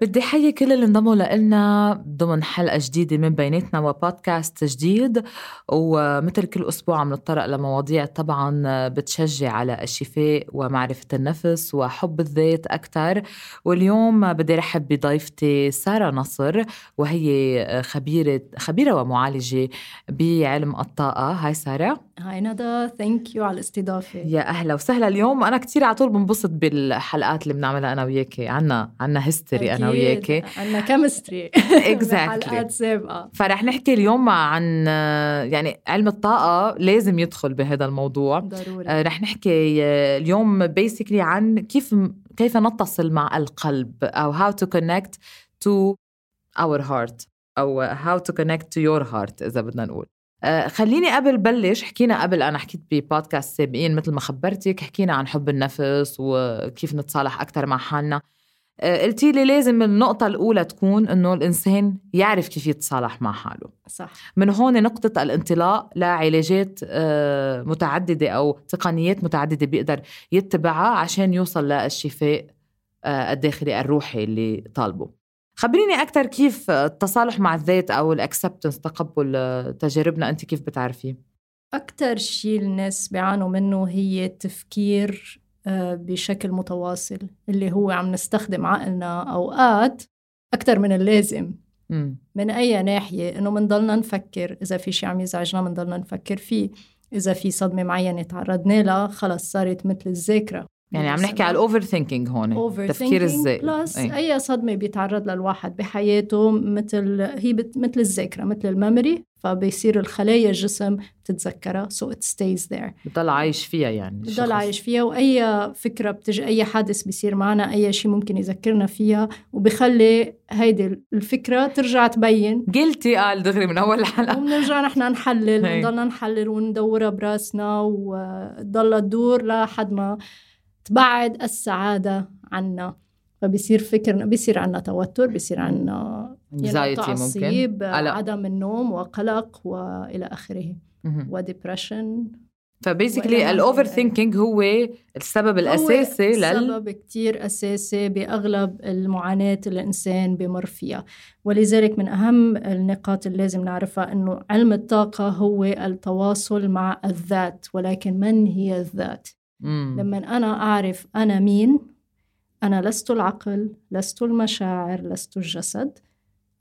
بدي حيي كل اللي انضموا لنا ضمن حلقة جديدة من بيناتنا وبودكاست جديد ومثل كل أسبوع عم نتطرق لمواضيع طبعا بتشجع على الشفاء ومعرفة النفس وحب الذات أكثر واليوم بدي رحب بضيفتي سارة نصر وهي خبيرة خبيرة ومعالجة بعلم الطاقة. Hi سارة. Hi ندى thank you على الاستضافة. يا أهلا وسهلا. اليوم أنا كتير على طول بنبسط بالحلقات اللي بنعملها أنا وياكي. عنا عنا history وياكي عنا chemistry exactly حلقات سابقة فرح نحكي اليوم عن يعني علم الطاقة لازم يدخل بهذا الموضوع. ضروري. آه، رح نحكي آه، اليوم basically عن كيف كيف نتصل مع القلب أو how to connect to our heart أو how to connect to your heart إذا بدنا نقول. آه، خليني قبل بلش حكينا قبل أنا حكيت ببودكاست سابقين مثل ما خبرتك حكينا عن حب النفس وكيف نتصالح أكثر مع حالنا. قلتي لي لازم النقطة الأولى تكون إنه الإنسان يعرف كيف يتصالح مع حاله. صح. من هون نقطة الانطلاق لعلاجات آه، متعددة أو تقنيات متعددة بيقدر يتبعها عشان يوصل للشفاء الداخلي الروحي اللي طالبه. خبريني أكثر كيف التصالح مع الذات أو الأكسبتنس تقبل تجاربنا أنت كيف بتعرفيه؟ أكثر شيء الناس بيعانوا منه هي التفكير بشكل متواصل اللي هو عم نستخدم عقلنا أوقات أكثر من اللازم. م. من أي ناحية؟ إنه بنضلنا نفكر إذا في شيء عم يزعجنا بنضلنا نفكر فيه. إذا في صدمة معينة تعرضنا لها خلص صارت مثل الذاكرة. يعني عم نحكي على ال over thinking هون. تفكير الزائد plus أي. أي صدمة بيتعرض للواحد بحياته مثل هي بت... مثل الذاكرة مثل ال memory فبيصير الخلايا الجسم بتتذكرها. so it stays there بضل عايش فيها يعني بضل عايش فيها وأي فكرة بتجي أي حادث بيصير معنا أي شيء ممكن يذكرنا فيها وبخلي هيدي الفكرة ترجع تبين. قلتي قال دغري من أول حلقة. وبنرجع نحن نحلل بنضلنا نحلل وندورها براسنا وتضلها تدور لحد ما تبعد السعادة عنا. فبصير فكرنا بصير عنا توتر بصير عنا تعصيب عدم النوم وقلق وإلى آخره. و depression ف basically ال overthinking هو السبب الأساسي هو لل سبب كثير أساسي بأغلب المعاناة اللي الإنسان بمر فيها. ولذلك من أهم النقاط اللي لازم نعرفها إنه علم الطاقة هو التواصل مع الذات ولكن من هي الذات؟ لما أنا أعرف أنا مين أنا لست العقل لست المشاعر لست الجسد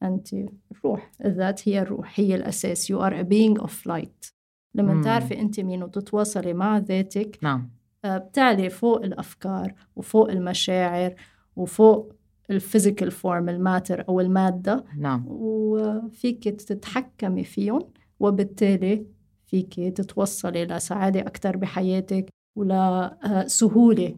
أنت الروح. الذات هي الروح هي الأساس. You are a being of light. لما مم. تعرفي أنت مين وتتواصلي مع ذاتك نعم. آه، بتعلي فوق الأفكار وفوق المشاعر وفوق ال physical form ال matter أو المادة نعم. وفيك تتحكمي فيهم وبالتالي فيك تتوصلي لسعادة أكثر بحياتك. ولسهولة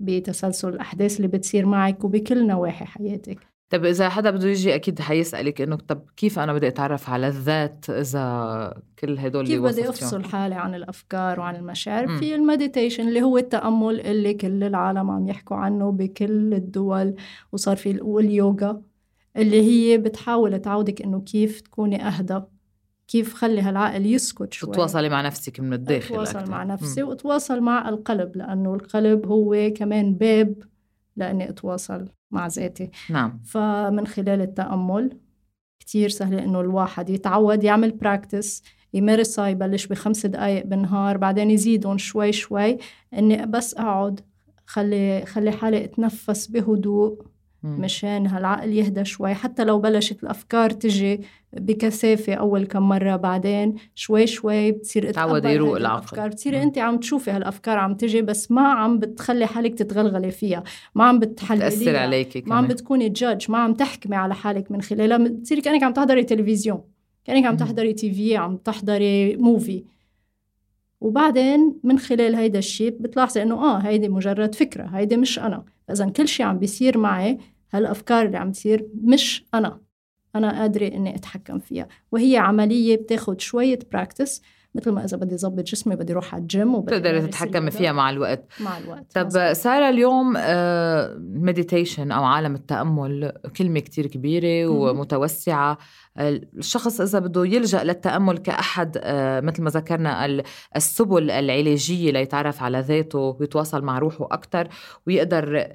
بتسلسل الأحداث اللي بتصير معك وبكل نواحي حياتك. طب إذا حدا بده يجي أكيد حيسألك إنه طب كيف أنا بدي أتعرف على الذات إذا كل هدول كيف بدي أفصل حالي عن الأفكار وعن المشاعر؟ م. في المديتيشن اللي هو التأمل اللي كل العالم عم يحكوا عنه بكل الدول وصار في واليوغا اللي هي بتحاول تعودك إنه كيف تكوني أهدى. كيف خلي هالعقل يسكت شوي. تتواصلي مع نفسك من الداخل أتواصل. مع نفسي وأتواصل مع القلب لأنه القلب هو كمان باب لأني أتواصل مع ذاتي. نعم. فمن خلال التأمل كتير سهل إنه الواحد يتعود يعمل براكتس يمارسها يبلش بخمس دقايق بالنهار بعدين يزيدهم شوي شوي. إني بس أقعد خلي خلي حالي أتنفس بهدوء مشان هالعقل يهدى شوي. حتى لو بلشت الأفكار تجي بكثافة أول كم مرة بعدين شوي شوي بتصير تعود يروق العقل. بتصيري أنت عم تشوفي هالأفكار عم تجي بس ما عم بتخلي حالك تتغلغلي فيها. ما عم بتحلليها. تأثر عليكي ما عم بتكوني judge ما عم تحكمي على حالك من خلالها. بتصيري كأنك عم تحضري تلفزيون. كأنك عم تحضري TV عم تحضري movie وبعدين من خلال هيدا الشيء بتلاحظي إنه آه هيدي مجرد فكرة. هيدي مش أنا. اذا كل شيء عم بيصير معي هالأفكار اللي عم تصير مش أنا. أنا قادرة إني أتحكم فيها. وهي عملية بتاخد شوية practice مثل ما إذا بدي ظبط جسمي بدي أروح على الجيم وبتقدري تتحكمي فيها مع الوقت. مع الوقت طب سارة اليوم meditation أو عالم التأمل كلمة كتير كبيرة ومتوسعة. الشخص إذا بده يلجأ للتأمل كأحد آه، مثل ما ذكرنا السبل العلاجية ليتعرف على ذاته ويتواصل مع روحه أكثر ويقدر آه،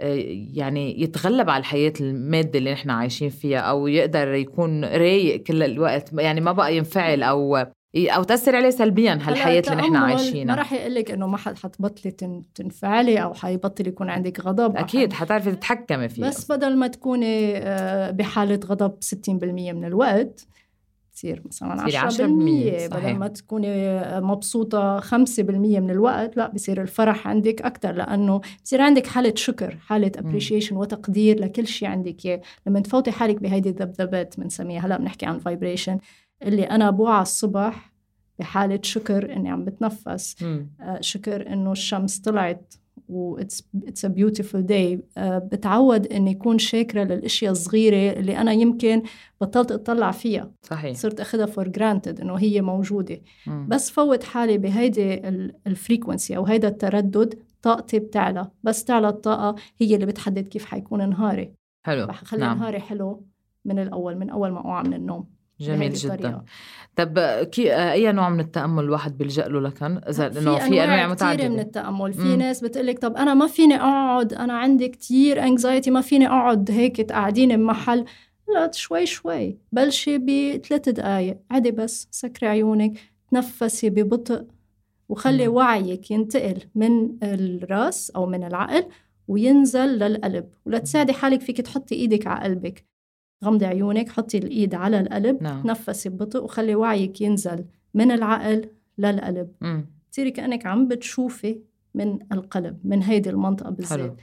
يعني يتغلب على الحياة المادة اللي نحن عايشين فيها أو يقدر يكون رايق كل الوقت. يعني ما بقى ينفعل أو أو تأثر عليه سلبيا هالحياة اللي نحن عايشينها. ما راح يقول لك إنه ما حد حتبطلي تنفعلي أو حيبطل يكون عندك غضب أكيد حتعرفي تتحكمي فيه. بس بدل ما تكوني آه، بحالة غضب 60% من الوقت تصير مثلا 10%, 10% بدل ما تكوني مبسوطة 5% من الوقت لا بصير الفرح عندك أكثر لأنه بصير عندك حالة شكر حالة ابريشيشن وتقدير لكل شيء عندك إياه. لما تفوتي حالك بهيدي الذبذبات بنسميها هلا بنحكي عن vibration اللي أنا بوعى الصبح بحالة شكر إني عم بتنفس. آه شكر إنه الشمس طلعت و it's, it's a beautiful day. uh, بتعود إني اكون شاكرة للأشياء الصغيرة اللي أنا يمكن بطلت أطلع فيها. صحيح. صرت أخذها for granted إنه هي موجودة. مم. بس فوت حالي بهيدي ال frequency أو هيدا التردد طاقتي بتعلى. بس تعلى الطاقة هي اللي بتحدد كيف حيكون نهاري. حلو. بخلي نعم. نهاري حلو من الأول من أول ما أوعى من النوم. جميل جدا. طب كي أي نوع من التأمل الواحد بيلجأ له لكن؟ إذا إنه في أنواع متعددة. من التأمل. في ناس بتقول لك طب أنا ما فيني أقعد أنا عندي كتير anxiety ما فيني أقعد هيك قاعدين بمحل. لا شوي شوي. بلشي بثلاث دقائق عادي بس سكري عيونك تنفسي ببطء وخلي مم. وعيك ينتقل من الرأس أو من العقل وينزل للقلب. ولتساعدي حالك فيك تحطي إيدك على قلبك. غمضي عيونك حطي الإيد على القلب نعم. تنفسي ببطء وخلي وعيك ينزل من العقل للقلب. تصيري كأنك عم بتشوفي من القلب من هيدي المنطقة بالذات.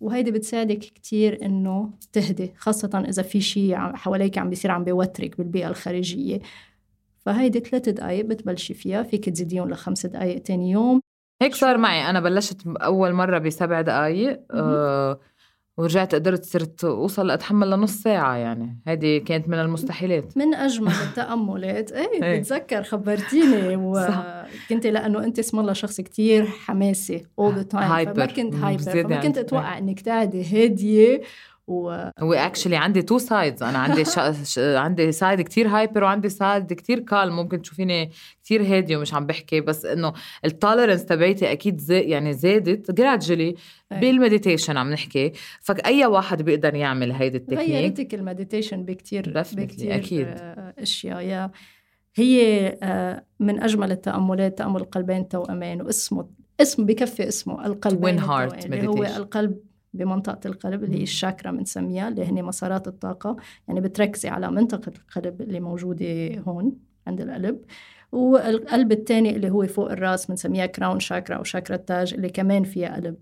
وهيدي بتساعدك كتير إنه تهدي خاصة إذا في شيء حواليك عم بيصير عم بيوترك بالبيئة الخارجية. فهيدي ثلاث دقايق بتبلشي فيها فيك تزيديهم لخمس دقايق تاني يوم. هيك صار معي. أنا بلشت أول مرة بسبع دقايق. آه ورجعت قدرت صرت أوصل أتحمل لنص ساعة يعني. هذه كانت من المستحيلات. من أجمل التأملات. إيه. بتذكر خبرتيني. وكنت لأنه أنت اسم الله شخص كتير حماسي all the time فما كنت hyper فما كنت أتوقع إنك قاعدة هاديه و هو actually عندي two sides أنا عندي شا... ش... عندي side كتير hyper وعندي side كتير calm ممكن تشوفيني كتير هاديه ومش عم بحكي بس إنه ال tolerance تبعيتي أكيد زي يعني زادت gradually بال meditation عم نحكي. فاي واحد بيقدر يعمل هيدي التكنيك؟ غيرتك ال meditation بكتير بكتير أكيد. أشياء. yeah. هي آه، من أجمل التأملات تأمل القلبين توأمان واسمه اسم بكفي اسمه القلبين اللي هو القلب بمنطقة القلب اللي هي الشاكرا بنسميها اللي هن مسارات الطاقة. يعني بتركزي على منطقة القلب اللي موجودة هون عند القلب. والقلب الثاني اللي هو فوق الراس بنسميها crown chakra أو شاكرا التاج اللي كمان فيها قلب.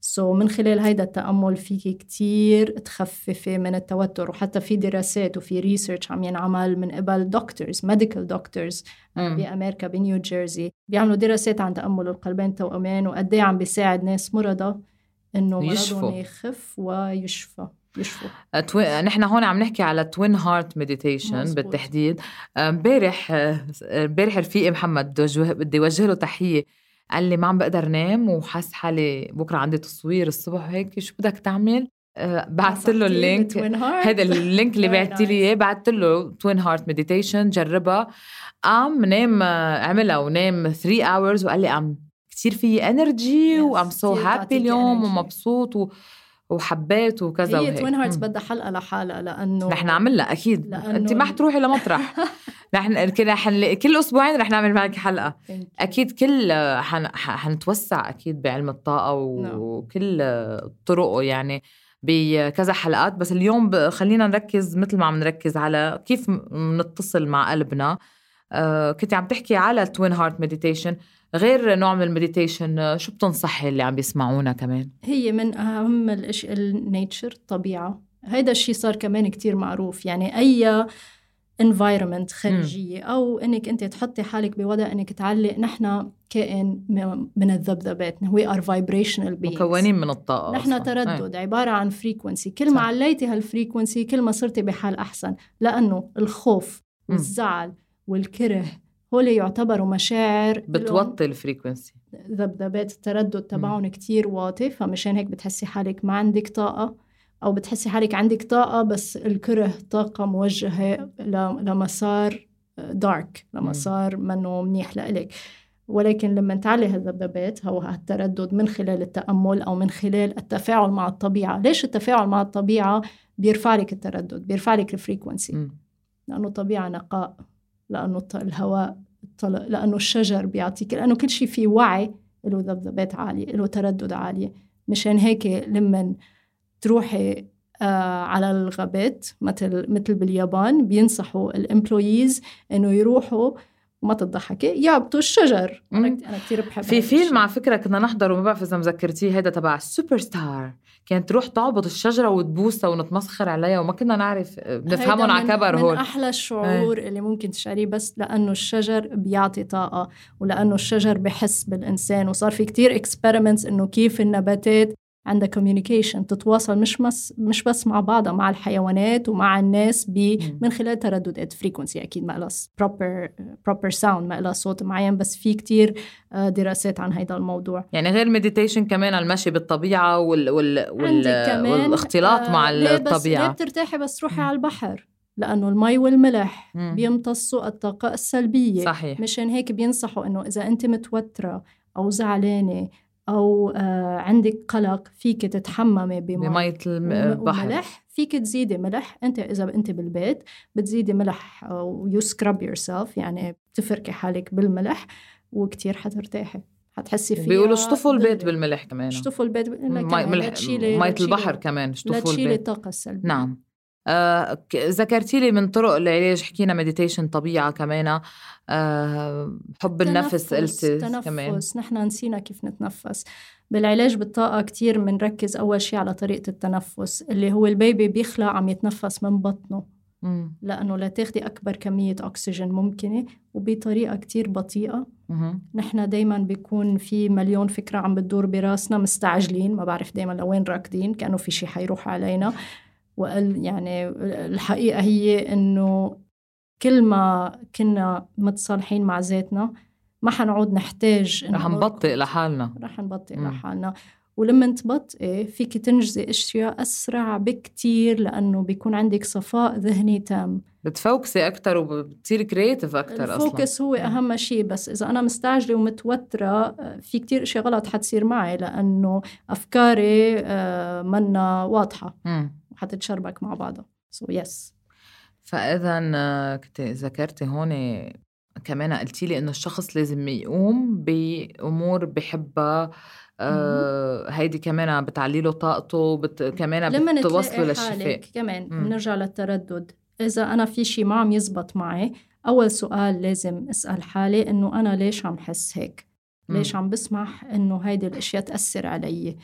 so so من خلال هيدا التأمل فيك كتير تخففي من التوتر وحتى في دراسات وفي research عم ينعمل من قبل doctors medical doctors بأمريكا بنيو جيرسي بيعملوا دراسات عن تأمل القلبين توأمان وقد إيه عم بيساعد ناس مرضى. إنه مرضهم يخف ويشفى يشفوا أتو... نحن هون عم نحكي على twin heart meditation بالتحديد. امبارح امبارح رفيقي محمد بدي أوجه له تحية. قال لي ما عم بقدر نام وحس حالي بكرة عندي تصوير الصبح هيك شو بدك تعمل؟ بعثت له ال link. هذا ال link اللي بعثتي لي إياه. بعثت له twin heart meditation جربها. قام نام عملها ونام 3 hours وقال لي قام كثير في energy و I'm so happy اليوم ومبسوط و... وحبيت وكذا هي twin hearts بدها حلقة لحالها لأنه رح نعملها أكيد. لأنه... انت ما حتروحي لمطرح. رح رح كل أسبوعين رح نعمل معك حلقة. أكيد كل حن... حنتوسع أكيد بعلم الطاقة نعم. وكل طرقه يعني بكذا حلقات. بس اليوم خلينا نركز مثل ما عم نركز على كيف نتصل مع قلبنا. آه كنت عم تحكي على ال twin heart meditation غير نوع من ال meditation شو بتنصحي اللي عم بيسمعونا كمان؟ هي من أهم الأشياء ال nature الطبيعة. هيدا الشيء صار كمان كتير معروف. يعني أي environment خارجية أو إنك أنت تحطي حالك بوضع إنك تعلق نحن كائن من الذبذبات. Are vibrational beings. مكونين من الطاقة نحن تردد أي. عبارة عن frequency كل ما عليتي هال frequency كل ما صرتي بحال أحسن. لأنه الخوف والزعل والكره هول يعتبروا مشاعر بتوطي الفريكونسي. ذبذبات التردد تبعهم كتير واطي فمشان هيك بتحسي حالك ما عندك طاقة أو بتحسي حالك عندك طاقة بس الكره طاقة موجهة لمسار دارك لمسار منه منيح لإلك. ولكن لما تعلي هالذبذبات أو هالتردد من خلال التأمل أو من خلال التفاعل مع الطبيعة. ليش التفاعل مع الطبيعة؟ بيرفع لك التردد بيرفع لك ال frequency. مم. لأنه الطبيعة نقاء. لأنه الهواء الطل- لأنه الشجر بيعطيك لأنه كل شيء فيه وعي له ذبذبات عالية له تردد عالية. مشان هيك لما تروحي آه على الغابات مثل مثل باليابان بينصحوا ال employees إنه يروحوا وما تضحكي. يعبطوا الشجر. أنا أنا كثير بحب في هذا فيلم. على فكرة كنا نحضره ما بعرف إذا مذكرتيه هيدا تبع السوبر ستار كانت تروح تعبط الشجرة وتبوسها ونتمسخر عليها وما كنا نعرف بنفهمهم هيدا على من- كبر من هول. أحلى الشعور اللي ممكن تشعريه بس لأنه الشجر بيعطي طاقة ولأنه الشجر بحس بالإنسان وصار في كتير experiments إنه كيف النباتات عندها communication تتواصل مش بس مش بس مع بعضها مع الحيوانات ومع الناس. من خلال ترددات frequency أكيد ما لها proper proper sound ما لها صوت معين بس في كتير آه، دراسات عن هذا الموضوع يعني غير ال meditation كمان المشي بالطبيعة وال وال وال والاختلاط آه، مع ليه بس ليه الطبيعه بترتاحي بس تروحي. على البحر لأنه المي والملح مم. بيمتصوا الطاقة السلبية صحيح مشان هيك بينصحوا إنه إذا أنت متوترة أو زعلانة أو آه عندك قلق فيك تتحممي بمي بمية وم- البحر وملح فيك تزيدي ملح. أنت إذا أنت بالبيت بتزيدي ملح و you scrub yourself يعني بتفركي حالك بالملح وكتير حترتاحي. حتحسي فيها بيقولوا اشطفوا البيت. بالملح كمان. اشطفوا البيت ب- لا مي- كمان لا ملح تشيلي لا مية تشيلي- البحر كمان لا اشطفوا تشيلي البيت. الطاقه السلبيه نعم. آه ذكرتي لي من طرق العلاج حكينا meditation طبيعة كمان آه حب النفس قلتي كمان. تنفس. نحن نسينا كيف نتنفس. بالعلاج بالطاقة كتير بنركز أول شيء على طريقة التنفس اللي هو ال baby بيخلق عم يتنفس من بطنه. مم. لأنه لتاخدي أكبر كمية أكسجين ممكنة وبطريقة كتير بطيئة. مهم. نحن دايما بيكون في مليون فكرة عم بتدور براسنا مستعجلين ما بعرف دايما لوين راكدين كأنه في شيء حيروح علينا. وقال يعني الحقيقة هي إنه كل ما كنا متصالحين مع ذاتنا ما حنعود نحتاج رح نبطئ لحالنا رح نبطئ مم. لحالنا ولما تبطئي فيك تنجزي أشياء أسرع بكتير لأنه بيكون عندك صفاء ذهني تام بت focus ي أكتر وبتصيري creative أكتر أصلا ال focus هو. أهم شيء بس إذا أنا مستعجلة ومتوترة في كتير أشياء غلط حتصير معي لأنه أفكاري آه، منا واضحة مم. وحتتشربك مع بعضها. so so yes فإذا آه، كنت ذكرتي هون كمان قلتي لي إنه الشخص لازم يقوم بأمور بحبها آه هيدي كمان بتعلي له طاقته بت... كمان بتوصله للشفاء. كمان. بنرجع للتردد. إذا أنا في شيء ما عم يزبط معي أول سؤال لازم أسأل حالي إنه أنا ليش عم حس هيك؟ ليش. عم بسمح إنه هيدي الأشياء تأثر علي؟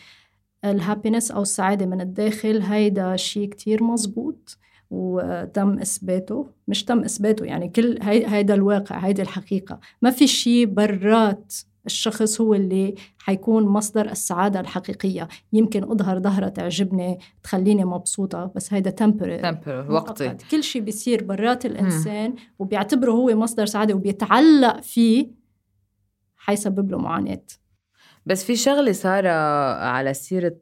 الهابينس أو السعادة من الداخل هيدا شيء كتير مزبوط وتم إثباته. مش تم إثباته يعني كل هي هيدا الواقع هيدي الحقيقة. ما في شيء برات الشخص هو اللي حيكون مصدر السعادة الحقيقية. يمكن أظهر ظهرة تعجبني تخليني مبسوطة بس هيدا temporary. تمبر وقتي. كل شيء بيصير برات الإنسان وبيعتبره هو مصدر سعادة وبيتعلق فيه حيسبب له معاناة. بس في شغلة سارة على سيرة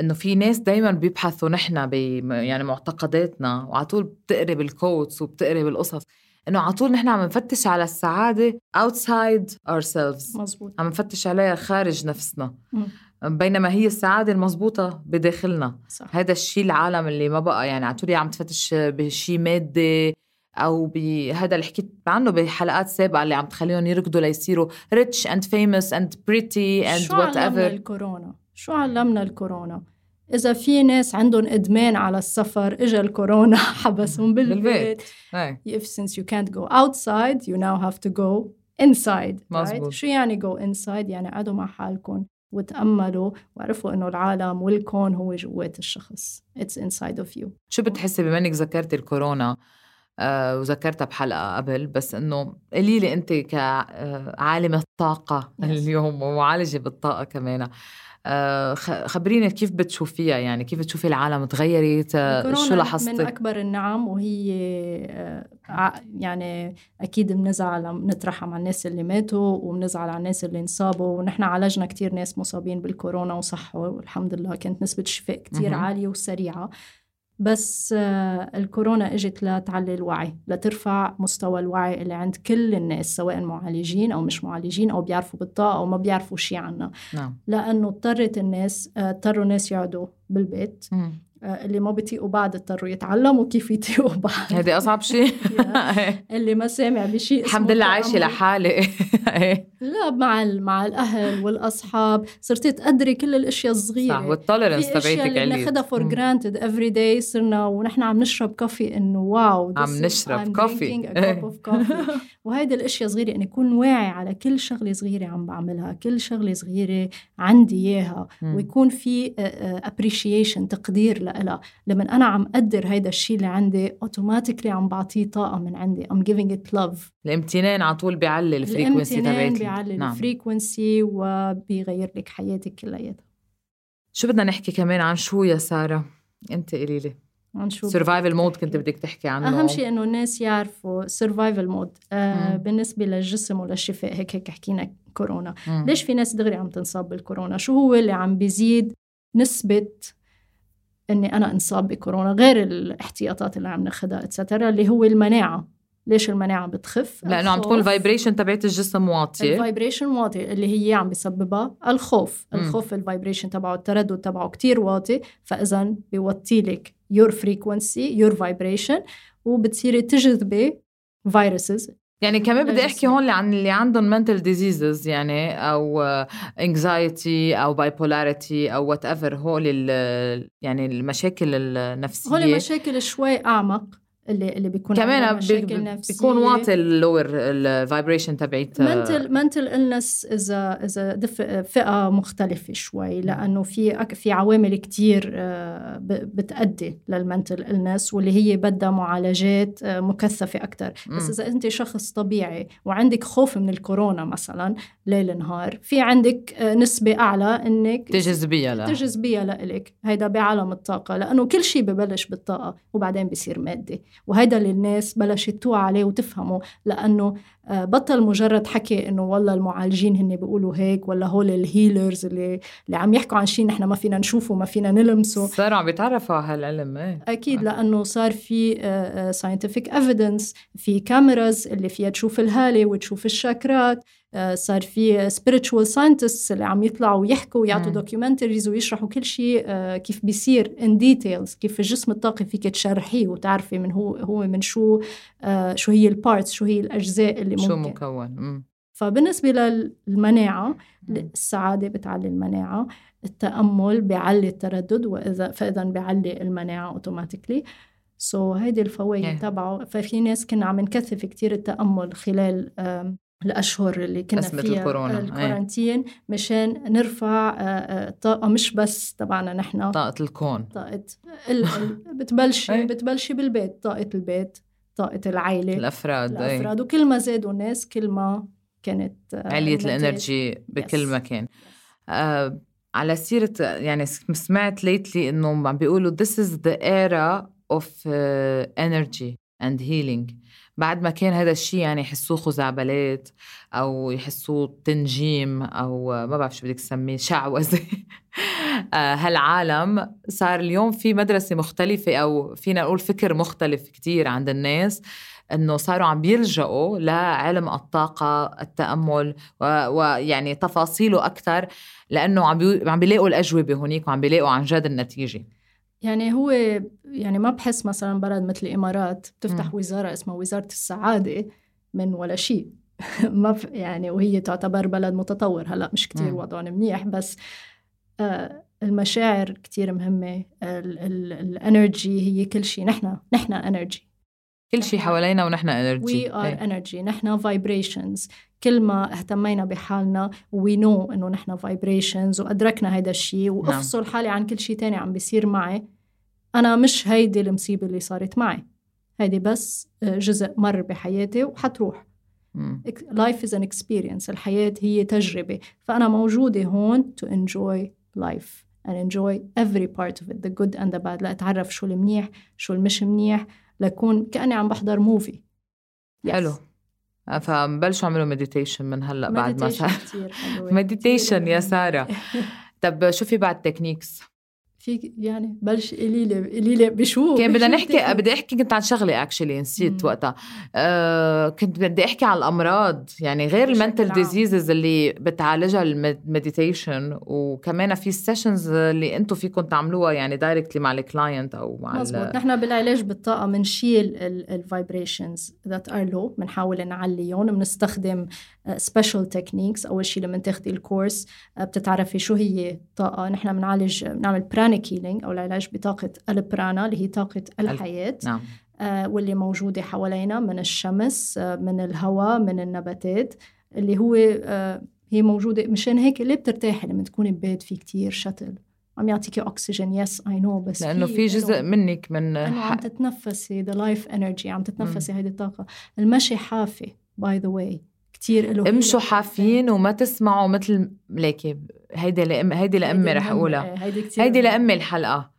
إنه في ناس دايما بيبحثوا نحن ب يعني معتقداتنا وعلى طول بتقري بالكوتس وبتقري بالقصص إنه على طول نحن عم نفتش على السعادة outside ourselves مزبوط عم نفتش عليها خارج نفسنا مم. بينما هي السعادة المزبوطه بداخلنا. صح. هذا الشيء العالم اللي ما بقى يعني على طول عم تفتش بشيء مادي أو بهذا اللي حكيت عنه بحلقات سابقة اللي عم تخليهم يركضوا ليصيروا and famous and pretty and شو علمنا whatever الكورونا؟ شو علمنا الكورونا؟ إذا في ناس عندهم إدمان على السفر إجا الكورونا حبسهم بالبيت. هاي if since you can't go outside you now have to go inside مزبوط. right? شو يعني go inside يعني قعدوا مع حالكم وتأملوا وعرفوا إنه العالم والكون هو جوات الشخص it's inside of you شو بتحسي بما انك ذكرتي الكورونا آه وذكرتها بحلقة قبل بس إنه قولي لي أنت كعالمة طاقة yes. اليوم ومعالجة بالطاقة كمان. آه، خبرينا كيف بتشوفيها؟ يعني كيف بتشوفي العالم؟ تغيرت؟ آه، شو لاحظتي من أكبر النعم وهي آه، يعني أكيد بنزعل بنترحم على الناس اللي ماتوا وبنزعل على الناس اللي انصابوا ونحن عالجنا كتير ناس مصابين بالكورونا وصحوا والحمد لله كانت نسبة الشفاء كتير عالية وسريعة. بس آه، الكورونا إجت لتعلي الوعي لترفع مستوى الوعي اللي عند كل الناس سواء معالجين أو مش معالجين أو بيعرفوا بالطاقة أو ما بيعرفوا شيء عنها نعم. لأنه اضطرت الناس آه، اضطروا الناس يقعدوا بالبيت مم. آه، اللي ما بيطيقوا بعض اضطروا يتعلموا كيف يطيقوا بعض. هذه أصعب شيء. اللي ما سامع بشيء الحمد لله عايشة لحالي. لا مع مع الأهل والأصحاب. صرت تقدري كل الأشياء الصغيرة. صح وال tolerance تبعتك اللي بناخذها for granted every day صرنا ونحن عم نشرب coffee إنه wow عم نشرب coffee. وهيدي الأشياء صغيرة إني أكون واعي على كل شغلة صغيرة عم بعملها كل شغلة صغيرة عندي إياها. ويكون في appreciation آه، آه، تقدير لها لما أنا عم أقدر هيدا الشيء اللي عندي automatically عم بعطيه طاقة من عندي. I'm giving it love الامتنان على طول بيعلي ال frequency تبعتي. بيعلي نعم. ال frequency وبيغير لك حياتك كلياتها. شو بدنا نحكي كمان عن شو يا سارة؟ أنت قولي لي. عن شو survival mode كنت بدك تحكي عنه. أهم شيء إنه الناس يعرفوا survival mode آه بالنسبة للجسم وللشفاء هيك هيك حكينا كورونا. مم. ليش في ناس دغري عم تنصاب بالكورونا؟ شو هو اللي عم بيزيد نسبة إني أنا إنصاب بكورونا غير الاحتياطات اللي عم ناخذها et cetera اللي هو المناعة. ليش المناعة بتخف؟ لأنه عم تكون ال vibration تبعت الجسم واطية. ال vibration واطي اللي هي عم بسببها الخوف. م. الخوف ال vibration تبعه التردد تبعه كتير واطي فإذا بيوطي لك your frequency your vibration وبتصيري تجذبي viruses يعني كمان بدي أحكي هون عن اللي عندهم mental diseases يعني أو anxiety أو bipolarity أو whatever هول يعني المشاكل النفسية. هول المشاكل شوي أعمق. اللي اللي بيكون كمان بي بيكون واطي ال lower ال vibration تبعت منتل منتل النس اذا اذا فئة مختلفة شوي لأنه في في عوامل كتير آه، بتأدي لل mental illness واللي هي بدها معالجات آه، مكثفة أكثر بس إذا أنت شخص طبيعي وعندك خوف من الكورونا مثلا ليل نهار في عندك آه، نسبة أعلى إنك تجذبيها لا تجذبيها لإلك. هيدا بعالم الطاقة لأنه كل شيء ببلش بالطاقة وبعدين بصير مادي. وهيدا اللي الناس بلشت توعى عليه وتفهمه لأنه آه، بطل مجرد حكي إنه والله المعالجين هن بيقولوا هيك ولا هول ال healers اللي اللي عم يحكوا عن شيء نحن ما فينا نشوفه ما فينا نلمسه. صاروا عم بيتعرفوا على هالعلم إيه. أكيد لأنه صار في scientific آه، evidence آه، في cameras اللي فيها تشوف الهالة وتشوف الشاكرات. صار في spiritual scientists اللي عم يطلعوا ويحكوا ويعطوا documentaries ويشرحوا كل شيء كيف بيصير in details كيف الجسم الطاقي فيك تشرحيه وتعرفي من هو هو من شو شو هي ال parts شو هي الأجزاء اللي ممكن. شو مكون. مم. فبالنسبة للمناعة السعاده بتعلي المناعة التأمل بيعلي التردد وإذا فاذا بيعلي المناعة automatically so so هيدي الفوائد تبعه. ففي ناس كنا عم نكثف كتير التأمل خلال الأشهر اللي كنا فيها الكورونا. الكورنتين مشان نرفع الطاقه مش بس تبعنا نحن. طاقة الكون. طاقة ال... بتبلشي بتبلشي بالبيت. طاقة البيت طاقة العائلة الأفراد الأفراد. وكل ما زادوا الناس كل ما كانت علية الإنرجي بكل مكان. آه على سيرة يعني سمعت ليتلي إنه عم بيقولوا this is the era of uh, energy and healing. بعد ما كان هذا الشيء يعني يحسوه خزعبلات أو يحسوه تنجيم أو ما بعرف شو بدك تسميه شعوذة. آه، هالعالم صار اليوم في مدرسة مختلفة أو فينا نقول فكر مختلف كتير عند الناس إنه صاروا عم بيلجأوا لعلم الطاقة التأمل ويعني تفاصيله أكثر لأنه عم عم بيلاقوا الأجوبة هونيك وعم بيلاقوا عن جد النتيجة. يعني هو يعني ما بحس مثلا بلد مثل الإمارات بتفتح م. وزارة اسمها وزارة السعادة من ولا شيء. ما يعني وهي تعتبر بلد متطور هلأ مش كتير وضعهم منيح بس آه المشاعر كتير مهمة ال energy هي كل شيء. نحن نحن energy كل شيء حوالينا ونحن energy we are energy نحن vibrations كل ما اهتمينا بحالنا we know إنه نحن vibrations وأدركنا هذا الشيء نعم. وأفصل حالي عن كل شيء تاني عم بيصير معي. أنا مش هيدي المصيبة اللي صارت معي. هيدي بس آه، جزء مر بحياتي وحتروح. life is an experience. الحياة هي تجربة. فأنا موجودة هون to enjoy life and enjoy every part of it the good and the bad. لأتعرف شو المنيح شو المش منيح. لكون كأني عم بحضر movie حلو. فبلشوا اعملوا meditation من هلأ بعد ما صار. meditation يا سارة. طب شو في بعد techniques في يعني بلش قولي لي قولي لي بشو كان بدنا نحكي؟ بدي أحكي كنت عن شغلة actually نسيت مم. وقتها آه كنت بدي أحكي عن الأمراض يعني غير ال mental. diseases اللي بتعالجها ال meditation وكمان في ال sessions اللي أنتم فيكم تعملوها يعني directly مع ال client أو مع مزبوط نحن بالعلاج بالطاقة بنشيل ال vibrations that are low بنحاول نعليهم بنستخدم special techniques أول شيء لما تاخدي ال course آه، بتتعرفي شو هي طاقة نحن بنعالج بنعمل pranic healing أو العلاج بطاقة البرانا اللي هي طاقة الحياة نعم. آه، واللي موجودة حوالينا من الشمس آه، من الهواء من النباتات اللي هو آه، هي موجودة. مشان هيك ليه بترتاحي لما تكوني ببيت في كتير شتل عم يعطيكي أكسجين yes I know بس لأنه في جزء منك من إنه عم تتنفسي the life energy عم تتنفسي هيدي الطاقة. المشي حافي by the way كثير له امشوا حافيين وما تسمعوا مثل ليكي هيدي لإم هيدي لإمي رح أقولها. هيدي كثير هيدي لإمي الحلقة.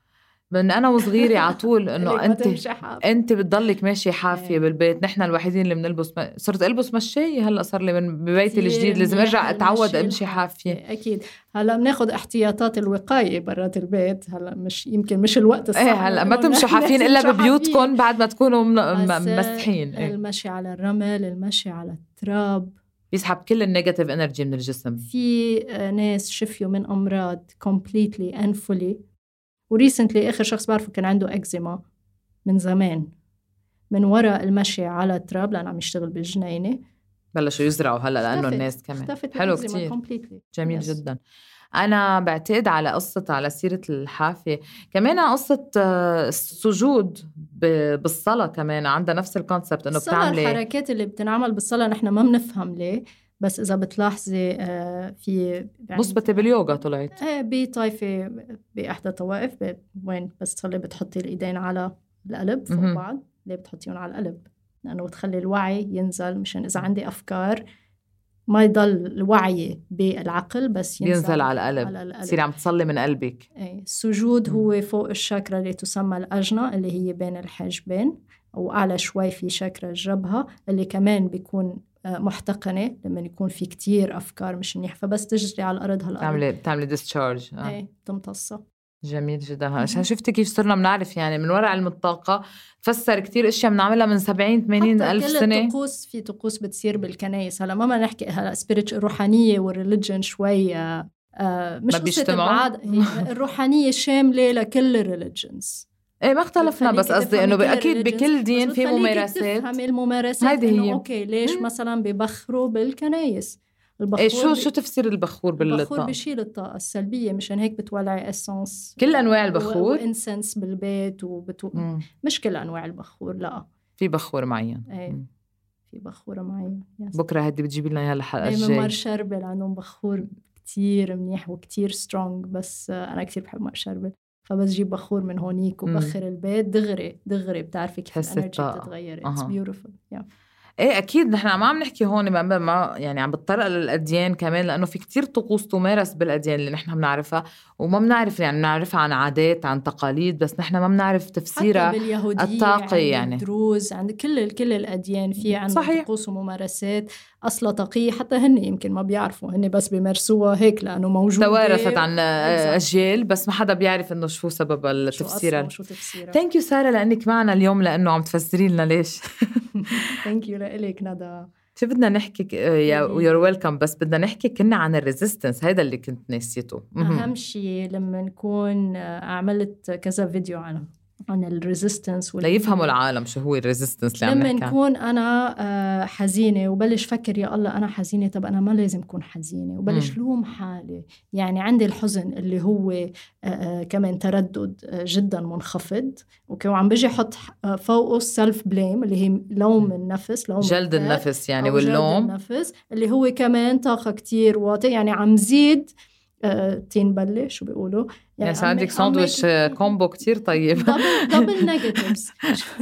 من أنا وصغيرة على طول إنه أنت أنت بتضلك ماشية حافية إيه. بالبيت. نحن الوحيدين اللي بنلبس م... صرت ألبس مشاية هلأ صار لي من ببيتي الجديد. لازم أرجع أتعود أمشي حافية. أكيد. هلأ بناخذ احتياطات الوقاية برات البيت. هلأ مش يمكن مش الوقت الصح إيه هلأ ما تمشوا نحن حافيين إلا ببيوتكم بعد ما تكونوا مسحين إيه. المشي على الرمل المشي على التراب. بيسحب كل ال negative energy من الجسم. في آه، ناس شفيوا من أمراض completely and fully. و recently آخر شخص بعرفه كان عنده اكزيما من زمان من وراء المشي على التراب لأنه عم يشتغل بالجنينة. بلشوا يزرعوا هلأ لأنه اختفت- الناس كمان. حلو كتير. completely. جميل Yes. جدا. أنا بعتقد على قصة على سيرة الحفا. كمان قصة آه، السجود بالصلاة كمان عندها نفس الكونسبت إنه بتعملي الحركات اللي بتنعمل بالصلاة نحن ما بنفهم ليه. بس إذا بتلاحظي آه، في يعني مثبته باليوغا طلعت إيه بطائفة بإحدى الطوائف وين بس تصلي بتحطي الإيدين على القلب فوق. بعض ليه بتحطيهم على القلب؟ لأنه بتخلي الوعي ينزل مشان إذا عندي أفكار ما يضل الوعي بالعقل بس ينزل, ينزل على القلب على القلب. تصيري عم تصلي من قلبك إيه السجود. هو فوق الشاكرا اللي تسمى الأجنة اللي هي بين الحاجبين وأعلى شوي في شاكرا الجبهة اللي كمان بيكون آه، محتقنة لما يكون في كتير أفكار مش منيح فبس تجري على الأرض هالأرض بتعملي بتعملي ديسشارج آه. إيه تمتصها جميل جدا. عشان شفتي كيف صرنا بنعرف يعني من وراء علم الطاقة تفسر كتير أشياء بنعملها من 70 80 حتى ألف كل سنة الطقوس في طقوس بتصير بالكنايس هلا ما بدنا نحكي هلا سبيريت الروحانية والريليجن شوي آه، آه، مش ما بيجتمعوا؟ الروحانية شاملة لكل ال religions إيه ما اختلفنا بس قصدي إنه أكيد بكل دين في ممارسات تفهمي الممارسات هيدي هي. okay ليش مم. مثلا ببخروا بالكنايس البخور إيه شو شو تفسير البخور البخور بالطاقة بيشيل الطاقة السلبية مشان هيك بتولعي incense كل أنواع البخور؟ و incense بالبيت وبتو... مم. مش كل أنواع البخور لا في بخور معين إيه مم. في بخورة معي yes. بكرة هدي بتجيبي لنا إياها الحلقة إيه من الجاي مار شربل عندهم بخور كتير منيح وكتير strong بس أنا كتير بحب مار شربل فبس جيب بخور من هونيك. وبخر البيت دغري دغري بتعرفي كيف ال energy. بتتغير. it's beautiful إيه أكيد نحن ما عم نحكي هون ما, ما يعني عم بتطرق للأديان كمان لأنه في كتير طقوس تمارس بالأديان اللي نحن بنعرفها وما بنعرف يعني بنعرفها عن عادات عن تقاليد بس نحن ما بنعرف تفسيرها حتى باليهودية الطاقة عند يعني. الدروز عند كل كل الأديان في عندهم. طقوس وممارسات أصلا طاقية حتى هن يمكن ما بيعرفوا هن بس بيمارسوها هيك لأنه موجودة. توارثت عن. اجيال بس ما حدا بيعرف إنه شو سبب شو التفسير. وشو تفسيرها thank you ساره لأنك معنا اليوم لأنه عم تفسري لنا ليش. thank you لإلك ندى شو بدنا نحكي قولي. you're welcome بس بدنا نحكي كنا عن ال resistance هيدا اللي كنت ناسيته. أهم شيء لما نكون آه، عملت كذا فيديو عن عن ال resistance ليفهموا العالم شو هو ال resistance اللي لما. نكون أنا آه، حزينة وبلش فكر يا الله أنا حزينة طب أنا ما لازم أكون حزينة وبلش. لوم حالي. يعني عندي الحزن اللي هو آه، آه، كمان تردد جدا منخفض. okay وعم بيجي أحط فوقه self blame اللي هي لوم النفس لوم جلد النفس يعني أو جلد واللوم. النفس اللي هو كمان طاقة كتير واطي يعني عم زيد تين بلة شو بيقولوا؟ يعني صار عندك ساندويتش combo كتير طيب. double negatives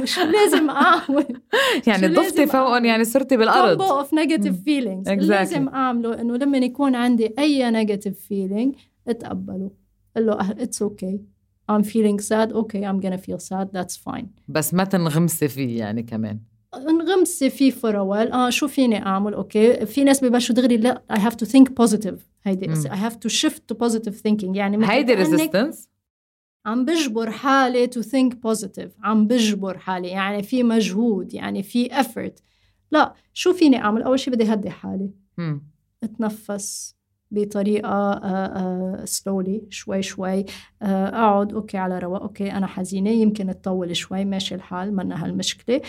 شو لازم أعمل؟ يعني ضفتي فوقهم يعني صرتي بالأرض. combo of negative feelings لازم أعمله إنه لما يكون عندي أي negative feeling أتقبله. قل له it's okay I'm feeling sad. Okay I'm gonna feel sad. That's fine. بس ما تنغمسي فيه يعني كمان. انغمسي فيه for a آه شو فيني أعمل؟ okay في ناس ببلشوا دغري لا I have to think positive. هيدي I have to shift to positive thinking. يعني هيدي resistance. عم بجبر حالي to think positive. عم بجبر حالي. يعني في مجهود يعني في effort. لا شو فيني أعمل؟ أول شيء بدي هدي حالي. م. أتنفس بطريقة slowly شوي شوي. أقعد okay على رواق. okay أنا حزينة يمكن تطول شوي ماشي الحال منا هالمشكلة.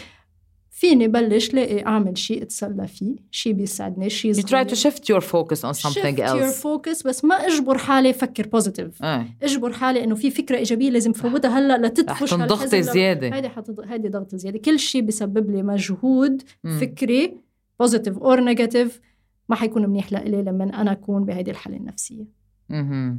فيني بلش لاقي أعمل شيء أتسلى فيه شيء بيساعدني شيء you try to shift your focus on something shift else. your focus بس ما أجبر حالي أفكر positive آه. أجبر حالي إنه في فكرة إيجابية لازم فوتها هلأ لتدفش ضغطي زيادة. هيدي هيدي ضغط زيادة. كل شيء بيسبب لي مجهود م. فكري positive or negative ما حيكون منيح لإلي لما أنا أكون بهيدي الحالة النفسية. أها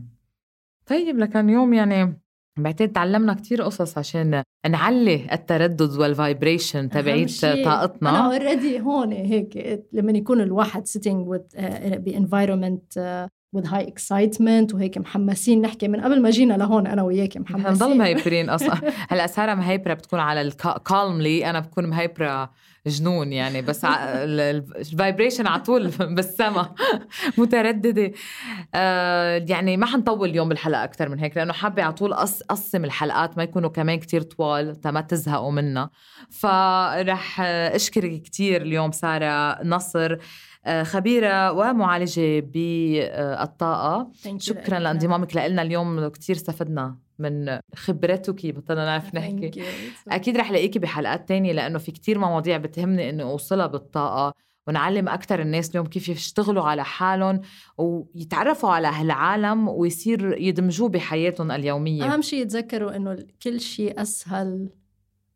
طيب لكن يوم يعني بعتقد تعلمنا كتير قصص عشان نعلي التردد وال vibration تبعيت طاقتنا. أنا already هون هيك لما يكون الواحد sitting with بانفايرمنت with high excitement وهيك محمسين نحكي من قبل ما جينا لهون أنا وياك محمسين. نضل مهيبرين أصلا. هلأ سارة مهيبرة بتكون على الكالملي أنا بكون مهيبرة جنون يعني بس الفايبريشن على طول بالسما. مترددة. آه يعني ما حنطول اليوم بالحلقة أكثر من هيك لأنه حابة على طول اقسم الحلقات ما يكونوا كمان كتير طوال ما تزهقوا منا. فرح أشكرك كتير اليوم سارة نصر. خبيرة ومعالجة بالطاقة. شكرا لانضمامك لنا اليوم كتير استفدنا من خبرتك بطلنا نعرف نحكي. أكيد رح لاقيكي بحلقات تانية لأنه في كتير مواضيع بتهمني إني أوصلها بالطاقة. ونعلم أكثر الناس اليوم كيف يشتغلوا على حالهم ويتعرفوا على هالعالم ويصير يدمجوه بحياتهم اليومية. أهم شيء يتذكروا إنه كل شيء أسهل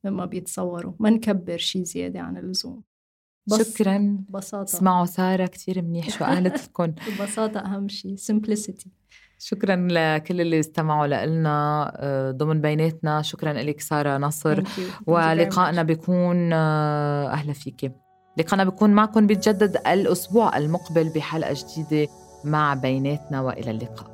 مما بيتصوروا. ما نكبر شيء زيادة عن اللزوم. بس شكرا. ببساطة. اسمعوا سارة كتير منيح شو قالت لكم؟ البساطة أهم شيء simplicity. شكرا لكل اللي استمعوا لنا آه، ضمن بيناتنا. شكرا لك سارة نصر. ولقائنا بيكون آه، أهلا فيكي لقائنا بيكون معكم بيتجدد الأسبوع المقبل بحلقة جديدة مع بيناتنا وإلى اللقاء.